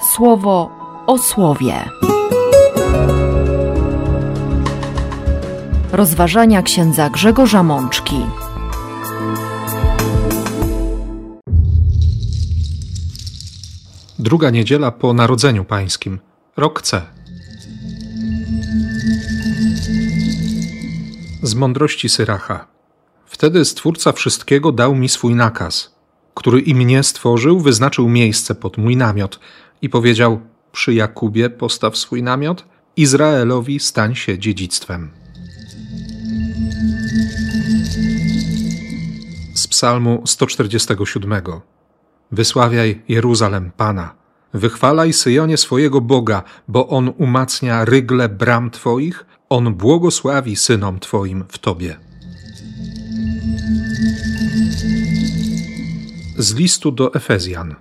słowo o słowie. Rozważania księdza Grzegorza Mączki. Druga niedziela po Narodzeniu Pańskim, rok C. Z mądrości Syracha. Wtedy Stwórca wszystkiego dał mi swój nakaz, który i mnie stworzył, wyznaczył miejsce pod mój namiot i powiedział: Przy Jakubie postaw swój namiot, Izraelowi stań się dziedzictwem. Z Psalmu 147. Wysławiaj Jeruzalem Pana. Wychwalaj Syjonie swojego Boga, bo On umacnia rygle bram Twoich, On błogosławi synom Twoim w Tobie. Z listu do Efezjan.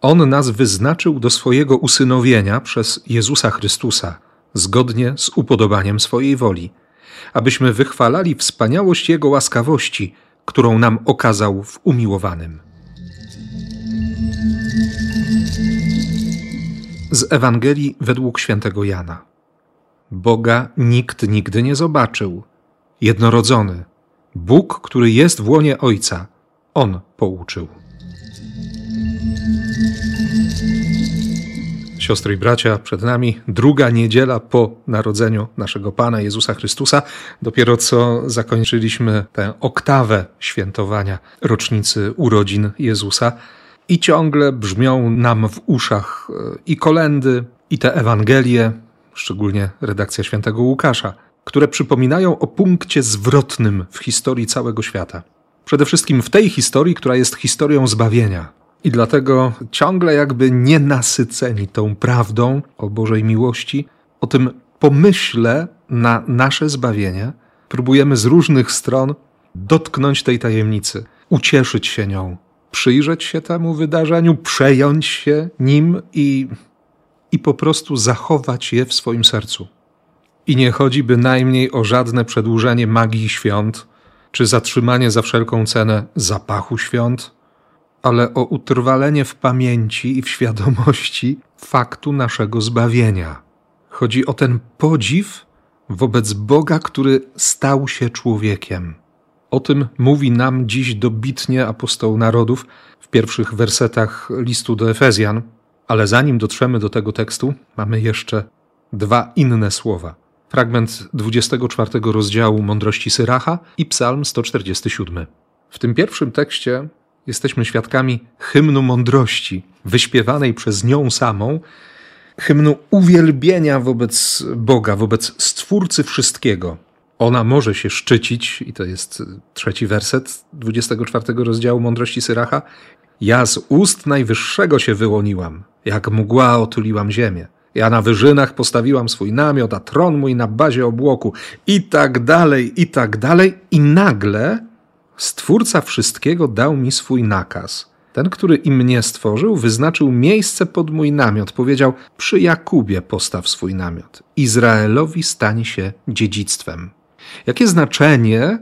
On nas wyznaczył do swojego usynowienia przez Jezusa Chrystusa, zgodnie z upodobaniem swojej woli, abyśmy wychwalali wspaniałość Jego łaskawości, którą nam okazał w umiłowanym. Z Ewangelii według świętego Jana. Boga nikt nigdy nie zobaczył. Jednorodzony, Bóg, który jest w łonie Ojca, On pouczył. Siostry i bracia, przed nami druga niedziela po narodzeniu naszego Pana Jezusa Chrystusa. Dopiero co zakończyliśmy tę oktawę świętowania rocznicy urodzin Jezusa i ciągle brzmią nam w uszach e, i kolendy, i te Ewangelie, szczególnie redakcja świętego Łukasza, które przypominają o punkcie zwrotnym w historii całego świata. Przede wszystkim w tej historii, która jest historią zbawienia. I dlatego ciągle jakby nienasyceni tą prawdą o Bożej miłości, o tym pomyśle na nasze zbawienie, próbujemy z różnych stron dotknąć tej tajemnicy, ucieszyć się nią, przyjrzeć się temu wydarzeniu, przejąć się nim i, i po prostu zachować je w swoim sercu. I nie chodzi bynajmniej o żadne przedłużenie magii świąt, czy zatrzymanie za wszelką cenę zapachu świąt, ale o utrwalenie w pamięci i w świadomości faktu naszego zbawienia. Chodzi o ten podziw wobec Boga, który stał się człowiekiem. O tym mówi nam dziś dobitnie apostoł narodów w pierwszych wersetach listu do Efezjan, ale zanim dotrzemy do tego tekstu, mamy jeszcze dwa inne słowa. Fragment 24 rozdziału Mądrości Syracha i Psalm 147. W tym pierwszym tekście jesteśmy świadkami hymnu mądrości, wyśpiewanej przez nią samą, hymnu uwielbienia wobec Boga, wobec Stwórcy wszystkiego. Ona może się szczycić, i to jest trzeci werset 24 rozdziału Mądrości Syracha. Ja z ust Najwyższego się wyłoniłam, jak mgła otuliłam ziemię. Ja na wyżynach postawiłam swój namiot, a tron mój na bazie obłoku, i tak dalej, i tak dalej. I nagle Stwórca wszystkiego dał mi swój nakaz. Ten, który i mnie stworzył, wyznaczył miejsce pod mój namiot. Powiedział: Przy Jakubie postaw swój namiot. Izraelowi stań się dziedzictwem. Jakie znaczenie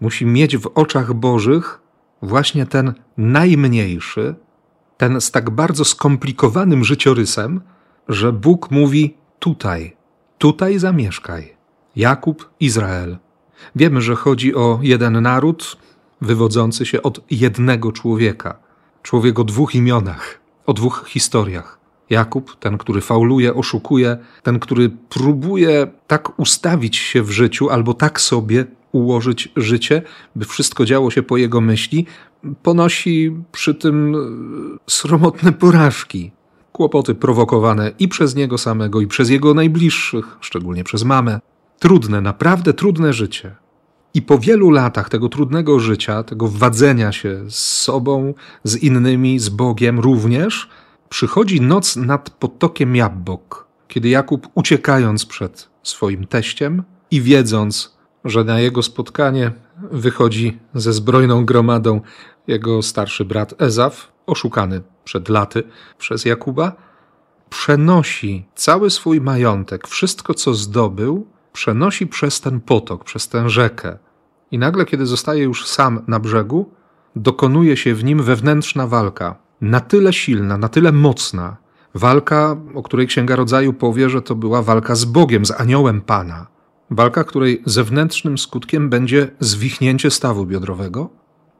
musi mieć w oczach Bożych właśnie ten najmniejszy, ten z tak bardzo skomplikowanym życiorysem, że Bóg mówi: tutaj, tutaj zamieszkaj. Jakub, Izrael. Wiemy, że chodzi o jeden naród, wywodzący się od jednego człowieka. Człowiek o dwóch imionach, o dwóch historiach. Jakub, ten, który fauluje, oszukuje, ten, który próbuje tak ustawić się w życiu albo tak sobie ułożyć życie, by wszystko działo się po jego myśli, ponosi przy tym e, sromotne porażki, kłopoty prowokowane i przez niego samego, i przez jego najbliższych, szczególnie przez mamę. Trudne, naprawdę trudne życie. I po wielu latach tego trudnego życia, tego wadzenia się z sobą, z innymi, z Bogiem również, przychodzi noc nad potokiem Jabbok, kiedy Jakub uciekając przed swoim teściem i wiedząc, że na jego spotkanie wychodzi ze zbrojną gromadą jego starszy brat Ezaf, oszukany przed laty przez Jakuba, przenosi cały swój majątek, wszystko co zdobył, przenosi przez ten potok, przez tę rzekę. I nagle, kiedy zostaje już sam na brzegu, dokonuje się w nim wewnętrzna walka, na tyle silna, na tyle mocna, Walka, o której Księga Rodzaju powie, że to była walka z Bogiem, z aniołem Pana. Walka, której zewnętrznym skutkiem będzie zwichnięcie stawu biodrowego.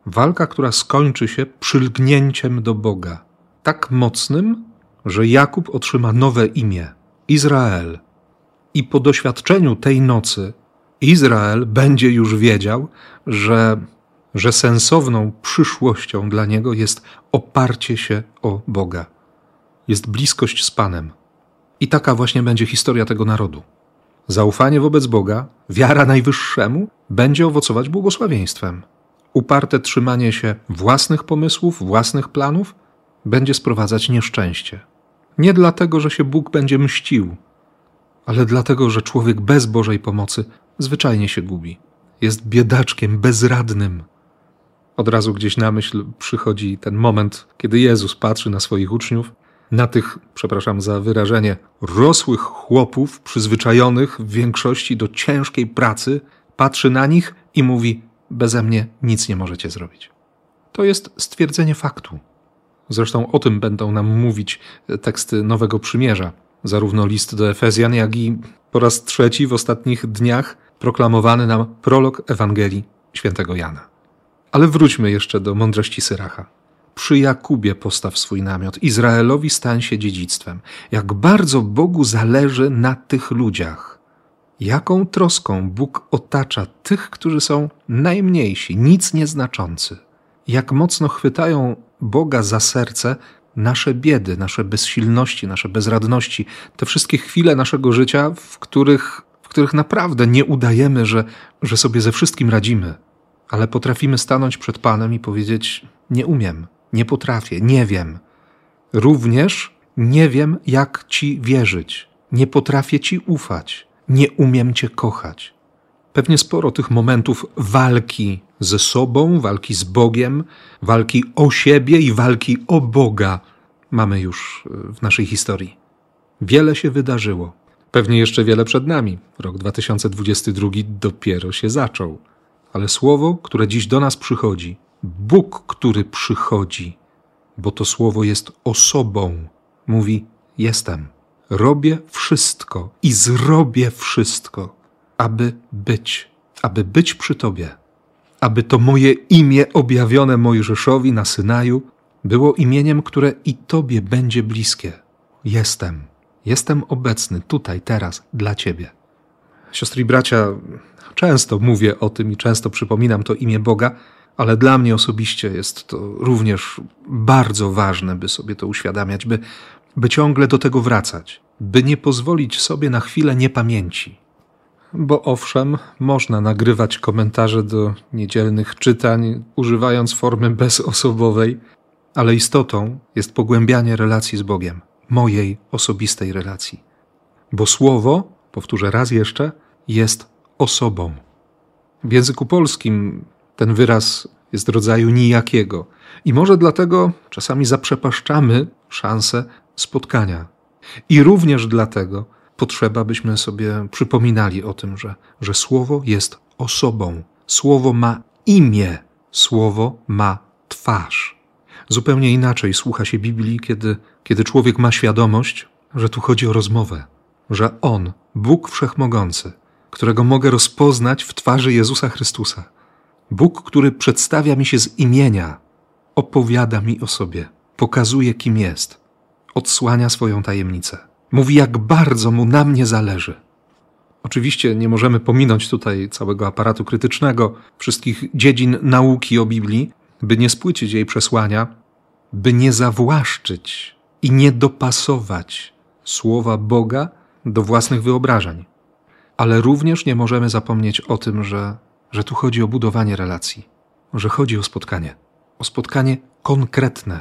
Walka, która skończy się przylgnięciem do Boga. Tak mocnym, że Jakub otrzyma nowe imię Izrael. I po doświadczeniu tej nocy Izrael będzie już wiedział, że, że sensowną przyszłością dla niego jest oparcie się o Boga. Jest bliskość z Panem. I taka właśnie będzie historia tego narodu. Zaufanie wobec Boga, wiara Najwyższemu będzie owocować błogosławieństwem. Uparte trzymanie się własnych pomysłów, własnych planów będzie sprowadzać nieszczęście. Nie dlatego, że się Bóg będzie mścił, ale dlatego, że człowiek bez Bożej pomocy zwyczajnie się gubi. Jest biedaczkiem, bezradnym. Od razu gdzieś na myśl przychodzi ten moment, kiedy Jezus patrzy na swoich uczniów, na tych, przepraszam za wyrażenie, rosłych chłopów, przyzwyczajonych w większości do ciężkiej pracy, patrzy na nich i mówi: Beze mnie nic nie możecie zrobić. To jest stwierdzenie faktu. Zresztą o tym będą nam mówić teksty Nowego Przymierza, zarówno list do Efezjan, jak i po raz trzeci w ostatnich dniach proklamowany nam prolog Ewangelii świętego Jana. Ale wróćmy jeszcze do mądrości Syracha. Przy Jakubie postaw swój namiot, Izraelowi stań się dziedzictwem. Jak bardzo Bogu zależy na tych ludziach. Jaką troską Bóg otacza tych, którzy są najmniejsi, nic nieznaczący. Jak mocno chwytają Boga za serce nasze biedy, nasze bezsilności, nasze bezradności, te wszystkie chwile naszego życia, w których, w których naprawdę nie udajemy, że, że sobie ze wszystkim radzimy, ale potrafimy stanąć przed Panem i powiedzieć: Nie umiem, nie potrafię, nie wiem. Również nie wiem, jak Ci wierzyć, nie potrafię Ci ufać, nie umiem Cię kochać. Pewnie sporo tych momentów walki ze sobą, walki z Bogiem, walki o siebie i walki o Boga mamy już w naszej historii. Wiele się wydarzyło. Pewnie jeszcze wiele przed nami. Rok 2022 dopiero się zaczął. Ale słowo, które dziś do nas przychodzi, Bóg, który przychodzi, bo to słowo jest osobą, mówi: Jestem, robię wszystko i zrobię wszystko, aby być, aby być przy Tobie, aby to moje imię objawione Mojżeszowi na Synaju było imieniem, które i Tobie będzie bliskie. Jestem, jestem obecny tutaj, teraz, dla Ciebie. Siostry i bracia, często mówię o tym i często przypominam to imię Boga, ale dla mnie osobiście jest to również bardzo ważne, by sobie to uświadamiać, by, by ciągle do tego wracać, by nie pozwolić sobie na chwilę niepamięci. Bo owszem, można nagrywać komentarze do niedzielnych czytań, używając formy bezosobowej, ale istotą jest pogłębianie relacji z Bogiem, mojej osobistej relacji. Bo słowo, powtórzę raz jeszcze, jest osobą. W języku polskim ten wyraz jest rodzaju nijakiego i może dlatego czasami zaprzepaszczamy szansę spotkania. I również dlatego potrzeba, byśmy sobie przypominali o tym, że, że słowo jest osobą, słowo ma imię, słowo ma twarz. Zupełnie inaczej słucha się Biblii, kiedy, kiedy człowiek ma świadomość, że tu chodzi o rozmowę, że On, Bóg Wszechmogący, którego mogę rozpoznać w twarzy Jezusa Chrystusa, Bóg, który przedstawia mi się z imienia, opowiada mi o sobie, pokazuje, kim jest, odsłania swoją tajemnicę. Mówi, jak bardzo mu na mnie zależy. Oczywiście nie możemy pominąć tutaj całego aparatu krytycznego, wszystkich dziedzin nauki o Biblii, by nie spłycić jej przesłania, by nie zawłaszczyć i nie dopasować słowa Boga do własnych wyobrażeń. Ale również nie możemy zapomnieć o tym, że, że tu chodzi o budowanie relacji, że chodzi o spotkanie, o spotkanie konkretne,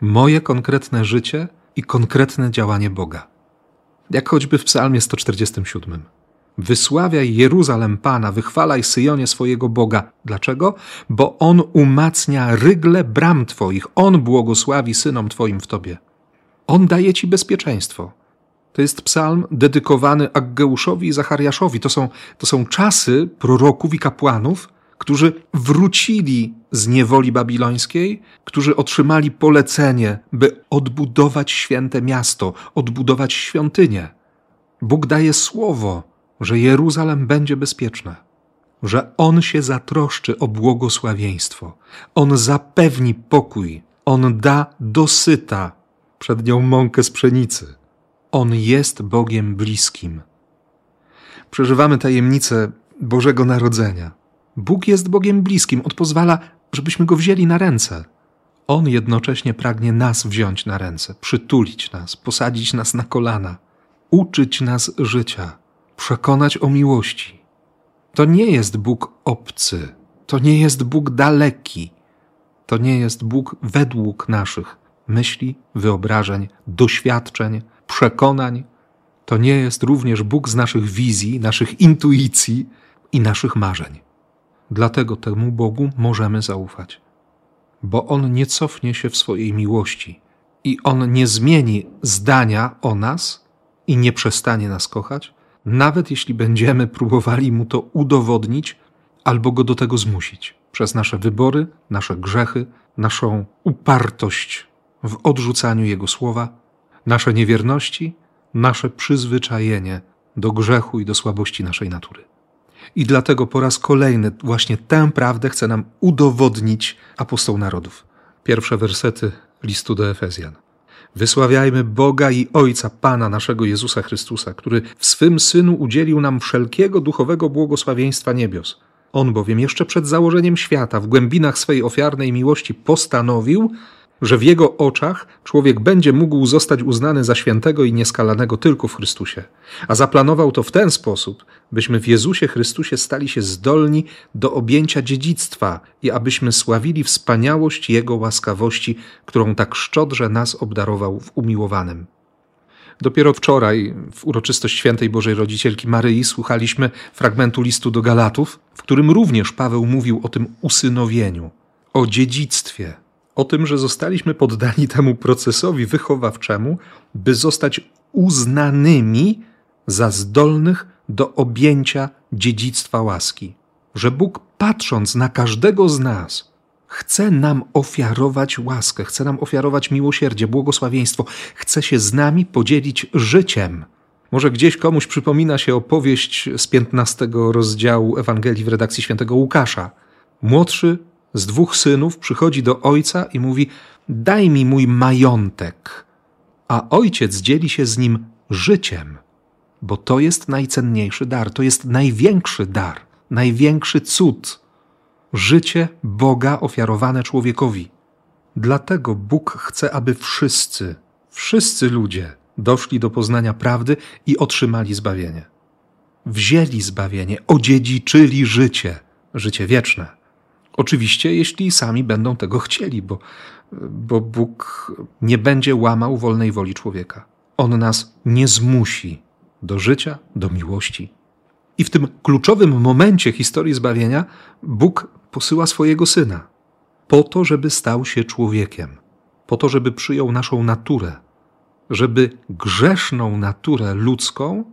moje konkretne życie i konkretne działanie Boga. Jak choćby w Psalmie 147. Wysławiaj Jeruzalem Pana, wychwalaj Syjonie swojego Boga. Dlaczego? Bo On umacnia rygle bram Twoich, On błogosławi synom Twoim w Tobie. On daje Ci bezpieczeństwo. To jest psalm dedykowany Aggeuszowi i Zachariaszowi. To są, to są czasy proroków i kapłanów, którzy wrócili z niewoli babilońskiej, którzy otrzymali polecenie, by odbudować święte miasto, odbudować świątynię. Bóg daje słowo, że Jeruzalem będzie bezpieczne, że On się zatroszczy o błogosławieństwo, On zapewni pokój, On da dosyta przed nią mąkę z pszenicy. On jest Bogiem bliskim. Przeżywamy tajemnicę Bożego Narodzenia. Bóg jest Bogiem bliskim, On pozwala, żebyśmy Go wzięli na ręce. On jednocześnie pragnie nas wziąć na ręce, przytulić nas, posadzić nas na kolana, uczyć nas życia, przekonać o miłości. To nie jest Bóg obcy, to nie jest Bóg daleki, to nie jest Bóg według naszych myśli, wyobrażeń, doświadczeń, przekonań. To nie jest również Bóg z naszych wizji, naszych intuicji i naszych marzeń. Dlatego temu Bogu możemy zaufać, bo On nie cofnie się w swojej miłości i On nie zmieni zdania o nas i nie przestanie nas kochać, nawet jeśli będziemy próbowali Mu to udowodnić albo Go do tego zmusić przez nasze wybory, nasze grzechy, naszą upartość w odrzucaniu Jego słowa, nasze niewierności, nasze przyzwyczajenie do grzechu i do słabości naszej natury. I dlatego po raz kolejny właśnie tę prawdę chce nam udowodnić apostoł narodów. Pierwsze wersety listu do Efezjan. Wysławiajmy Boga i Ojca Pana naszego Jezusa Chrystusa, który w swym Synu udzielił nam wszelkiego duchowego błogosławieństwa niebios. On bowiem jeszcze przed założeniem świata w głębinach swej ofiarnej miłości postanowił, że w jego oczach człowiek będzie mógł zostać uznany za świętego i nieskalanego tylko w Chrystusie. A zaplanował to w ten sposób, byśmy w Jezusie Chrystusie stali się zdolni do objęcia dziedzictwa i abyśmy sławili wspaniałość Jego łaskawości, którą tak szczodrze nas obdarował w umiłowanym. Dopiero wczoraj, w uroczystość świętej Bożej Rodzicielki Maryi, słuchaliśmy fragmentu listu do Galatów, w którym również Paweł mówił o tym usynowieniu, o dziedzictwie, o tym, że zostaliśmy poddani temu procesowi wychowawczemu, by zostać uznanymi za zdolnych do objęcia dziedzictwa łaski. Że Bóg, patrząc na każdego z nas, chce nam ofiarować łaskę, chce nam ofiarować miłosierdzie, błogosławieństwo, chce się z nami podzielić życiem. Może gdzieś komuś przypomina się opowieść z 15 rozdziału Ewangelii w redakcji świętego Łukasza. Młodszy z dwóch synów przychodzi do ojca i mówi: Daj mi mój majątek. A ojciec dzieli się z nim życiem, bo to jest najcenniejszy dar, to jest największy dar, największy cud życie Boga ofiarowane człowiekowi. Dlatego Bóg chce, aby wszyscy, wszyscy ludzie doszli do poznania prawdy i otrzymali zbawienie. Wzięli zbawienie, odziedziczyli życie, życie wieczne. Oczywiście, jeśli sami będą tego chcieli, bo, bo Bóg nie będzie łamał wolnej woli człowieka. On nas nie zmusi do życia, do miłości. I w tym kluczowym momencie historii zbawienia Bóg posyła swojego syna, po to, żeby stał się człowiekiem, po to, żeby przyjął naszą naturę, żeby grzeszną naturę ludzką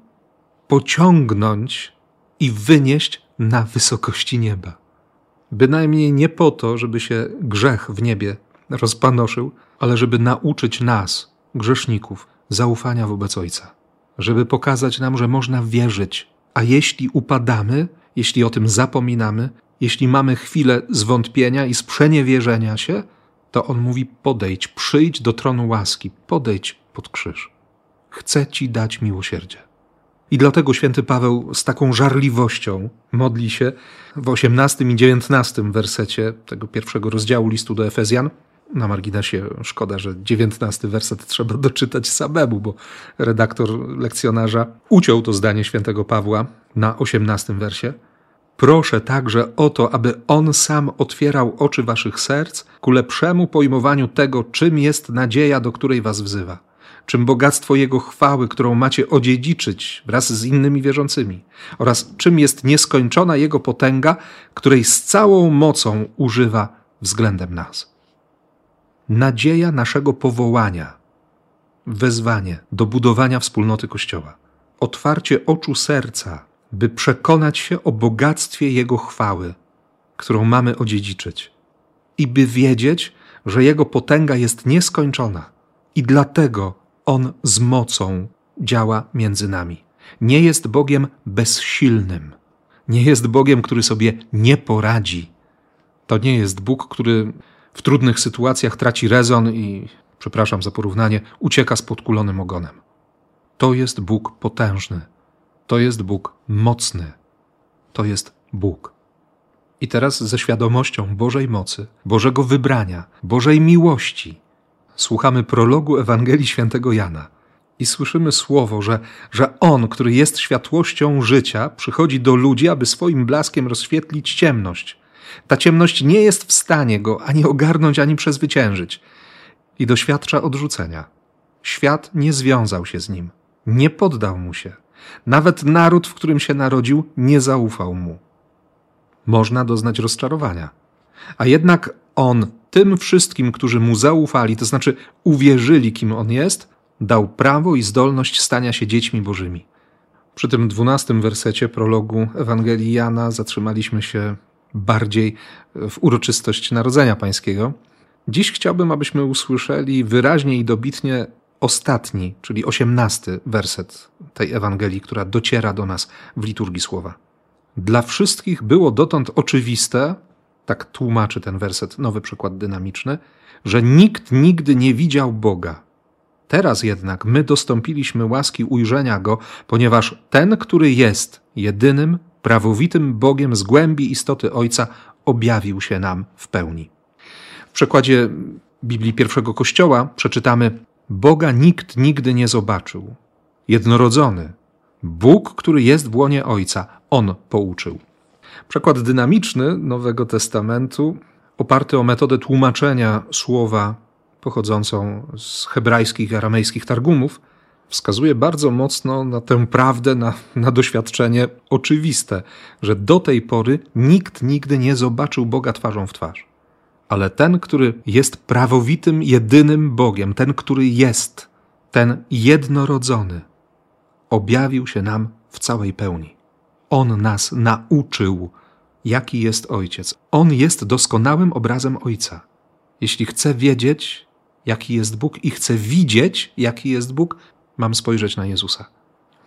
pociągnąć i wynieść na wysokości nieba. Bynajmniej nie po to, żeby się grzech w niebie rozpanoszył, ale żeby nauczyć nas, grzeszników, zaufania wobec Ojca, żeby pokazać nam, że można wierzyć, a jeśli upadamy, jeśli o tym zapominamy, jeśli mamy chwilę zwątpienia i sprzeniewierzenia się, to On mówi: podejdź, przyjdź do tronu łaski, podejdź pod krzyż. Chcę Ci dać miłosierdzie. I dlatego święty Paweł z taką żarliwością modli się w 18 i 19 wersecie tego pierwszego rozdziału listu do Efezjan. Na marginesie szkoda, że 19 werset trzeba doczytać samemu, bo redaktor lekcjonarza uciął to zdanie świętego Pawła na 18 wersie. Proszę także o to, aby On sam otwierał oczy waszych serc ku lepszemu pojmowaniu tego, czym jest nadzieja, do której was wzywa czym bogactwo Jego chwały, którą macie odziedziczyć wraz z innymi wierzącymi, oraz czym jest nieskończona Jego potęga, której z całą mocą używa względem nas. Nadzieja naszego powołania, wezwanie do budowania wspólnoty Kościoła, otwarcie oczu serca, by przekonać się o bogactwie Jego chwały, którą mamy odziedziczyć. I by wiedzieć, że Jego potęga jest nieskończona. I dlatego On z mocą działa między nami. Nie jest Bogiem bezsilnym. Nie jest Bogiem, który sobie nie poradzi. To nie jest Bóg, który w trudnych sytuacjach traci rezon i, przepraszam za porównanie, ucieka z podkulonym ogonem. To jest Bóg potężny. To jest Bóg mocny. To jest Bóg. I teraz ze świadomością Bożej mocy, Bożego wybrania, Bożej miłości, słuchamy prologu Ewangelii Świętego Jana i słyszymy słowo, że, że On, który jest światłością życia, przychodzi do ludzi, aby swoim blaskiem rozświetlić ciemność. Ta ciemność nie jest w stanie go ani ogarnąć, ani przezwyciężyć. I doświadcza odrzucenia. Świat nie związał się z nim, nie poddał mu się. Nawet naród, w którym się narodził, nie zaufał mu. Można doznać rozczarowania. A jednak on tym wszystkim, którzy mu zaufali, to znaczy uwierzyli, kim on jest, dał prawo i zdolność stania się dziećmi bożymi. Przy tym dwunastym wersecie prologu Ewangelii Jana zatrzymaliśmy się bardziej w uroczystość Narodzenia Pańskiego. Dziś chciałbym, abyśmy usłyszeli wyraźnie i dobitnie ostatni, czyli osiemnasty werset tej Ewangelii, która dociera do nas w liturgii słowa. Dla wszystkich było dotąd oczywiste, tak tłumaczy ten werset, nowy przykład dynamiczny, że nikt nigdy nie widział Boga. Teraz jednak my dostąpiliśmy łaski ujrzenia Go, ponieważ ten, który jest jedynym, prawowitym Bogiem z głębi istoty Ojca, objawił się nam w pełni. W przekładzie Biblii pierwszego Kościoła przeczytamy: Boga nikt nigdy nie zobaczył. Jednorodzony, Bóg, który jest w łonie Ojca, On pouczył. Przekład dynamiczny Nowego Testamentu, oparty o metodę tłumaczenia słowa pochodzącą z hebrajskich i aramejskich targumów, wskazuje bardzo mocno na tę prawdę, na, na doświadczenie oczywiste, że do tej pory nikt nigdy nie zobaczył Boga twarzą w twarz. Ale ten, który jest prawowitym, jedynym Bogiem, ten, który jest, ten jednorodzony, objawił się nam w całej pełni. On nas nauczył, jaki jest Ojciec. On jest doskonałym obrazem Ojca. Jeśli chcę wiedzieć, jaki jest Bóg i chcę widzieć, jaki jest Bóg, mam spojrzeć na Jezusa.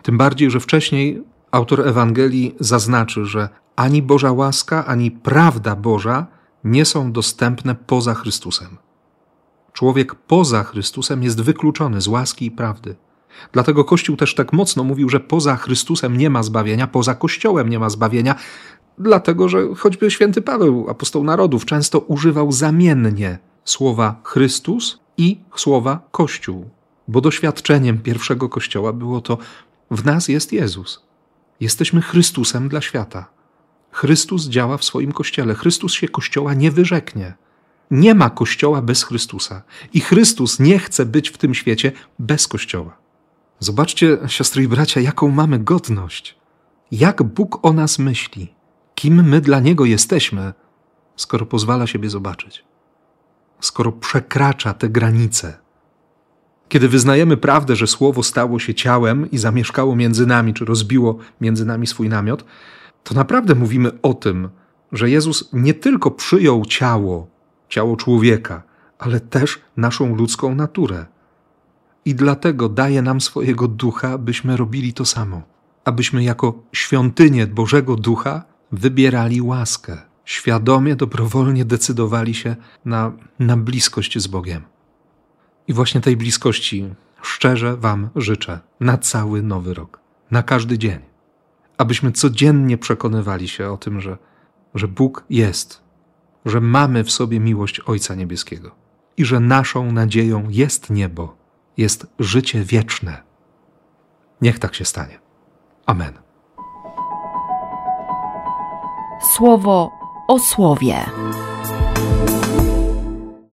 Tym bardziej, że wcześniej autor Ewangelii zaznaczy, że ani Boża łaska, ani prawda Boża nie są dostępne poza Chrystusem. Człowiek poza Chrystusem jest wykluczony z łaski i prawdy. Dlatego Kościół też tak mocno mówił, że poza Chrystusem nie ma zbawienia, poza Kościołem nie ma zbawienia, dlatego że choćby święty Paweł, apostoł narodów, często używał zamiennie słowa Chrystus i słowa Kościół, bo doświadczeniem pierwszego Kościoła było to: w nas jest Jezus. Jesteśmy Chrystusem dla świata. Chrystus działa w swoim kościele. Chrystus się kościoła nie wyrzeknie. Nie ma kościoła bez Chrystusa. I Chrystus nie chce być w tym świecie bez kościoła. Zobaczcie, siostry i bracia, jaką mamy godność. Jak Bóg o nas myśli, kim my dla Niego jesteśmy, skoro pozwala siebie zobaczyć, skoro przekracza te granice. Kiedy wyznajemy prawdę, że Słowo stało się ciałem i zamieszkało między nami, czy rozbiło między nami swój namiot, to naprawdę mówimy o tym, że Jezus nie tylko przyjął ciało, ciało człowieka, ale też naszą ludzką naturę i dlatego daje nam swojego ducha, byśmy robili to samo, abyśmy jako świątynię Bożego Ducha wybierali łaskę, świadomie, dobrowolnie decydowali się na, na bliskość z Bogiem. I właśnie tej bliskości szczerze Wam życzę na cały nowy rok, na każdy dzień, abyśmy codziennie przekonywali się o tym, że, że Bóg jest, że mamy w sobie miłość Ojca Niebieskiego i że naszą nadzieją jest niebo jest życie wieczne. Niech tak się stanie. Amen słowo o słowie.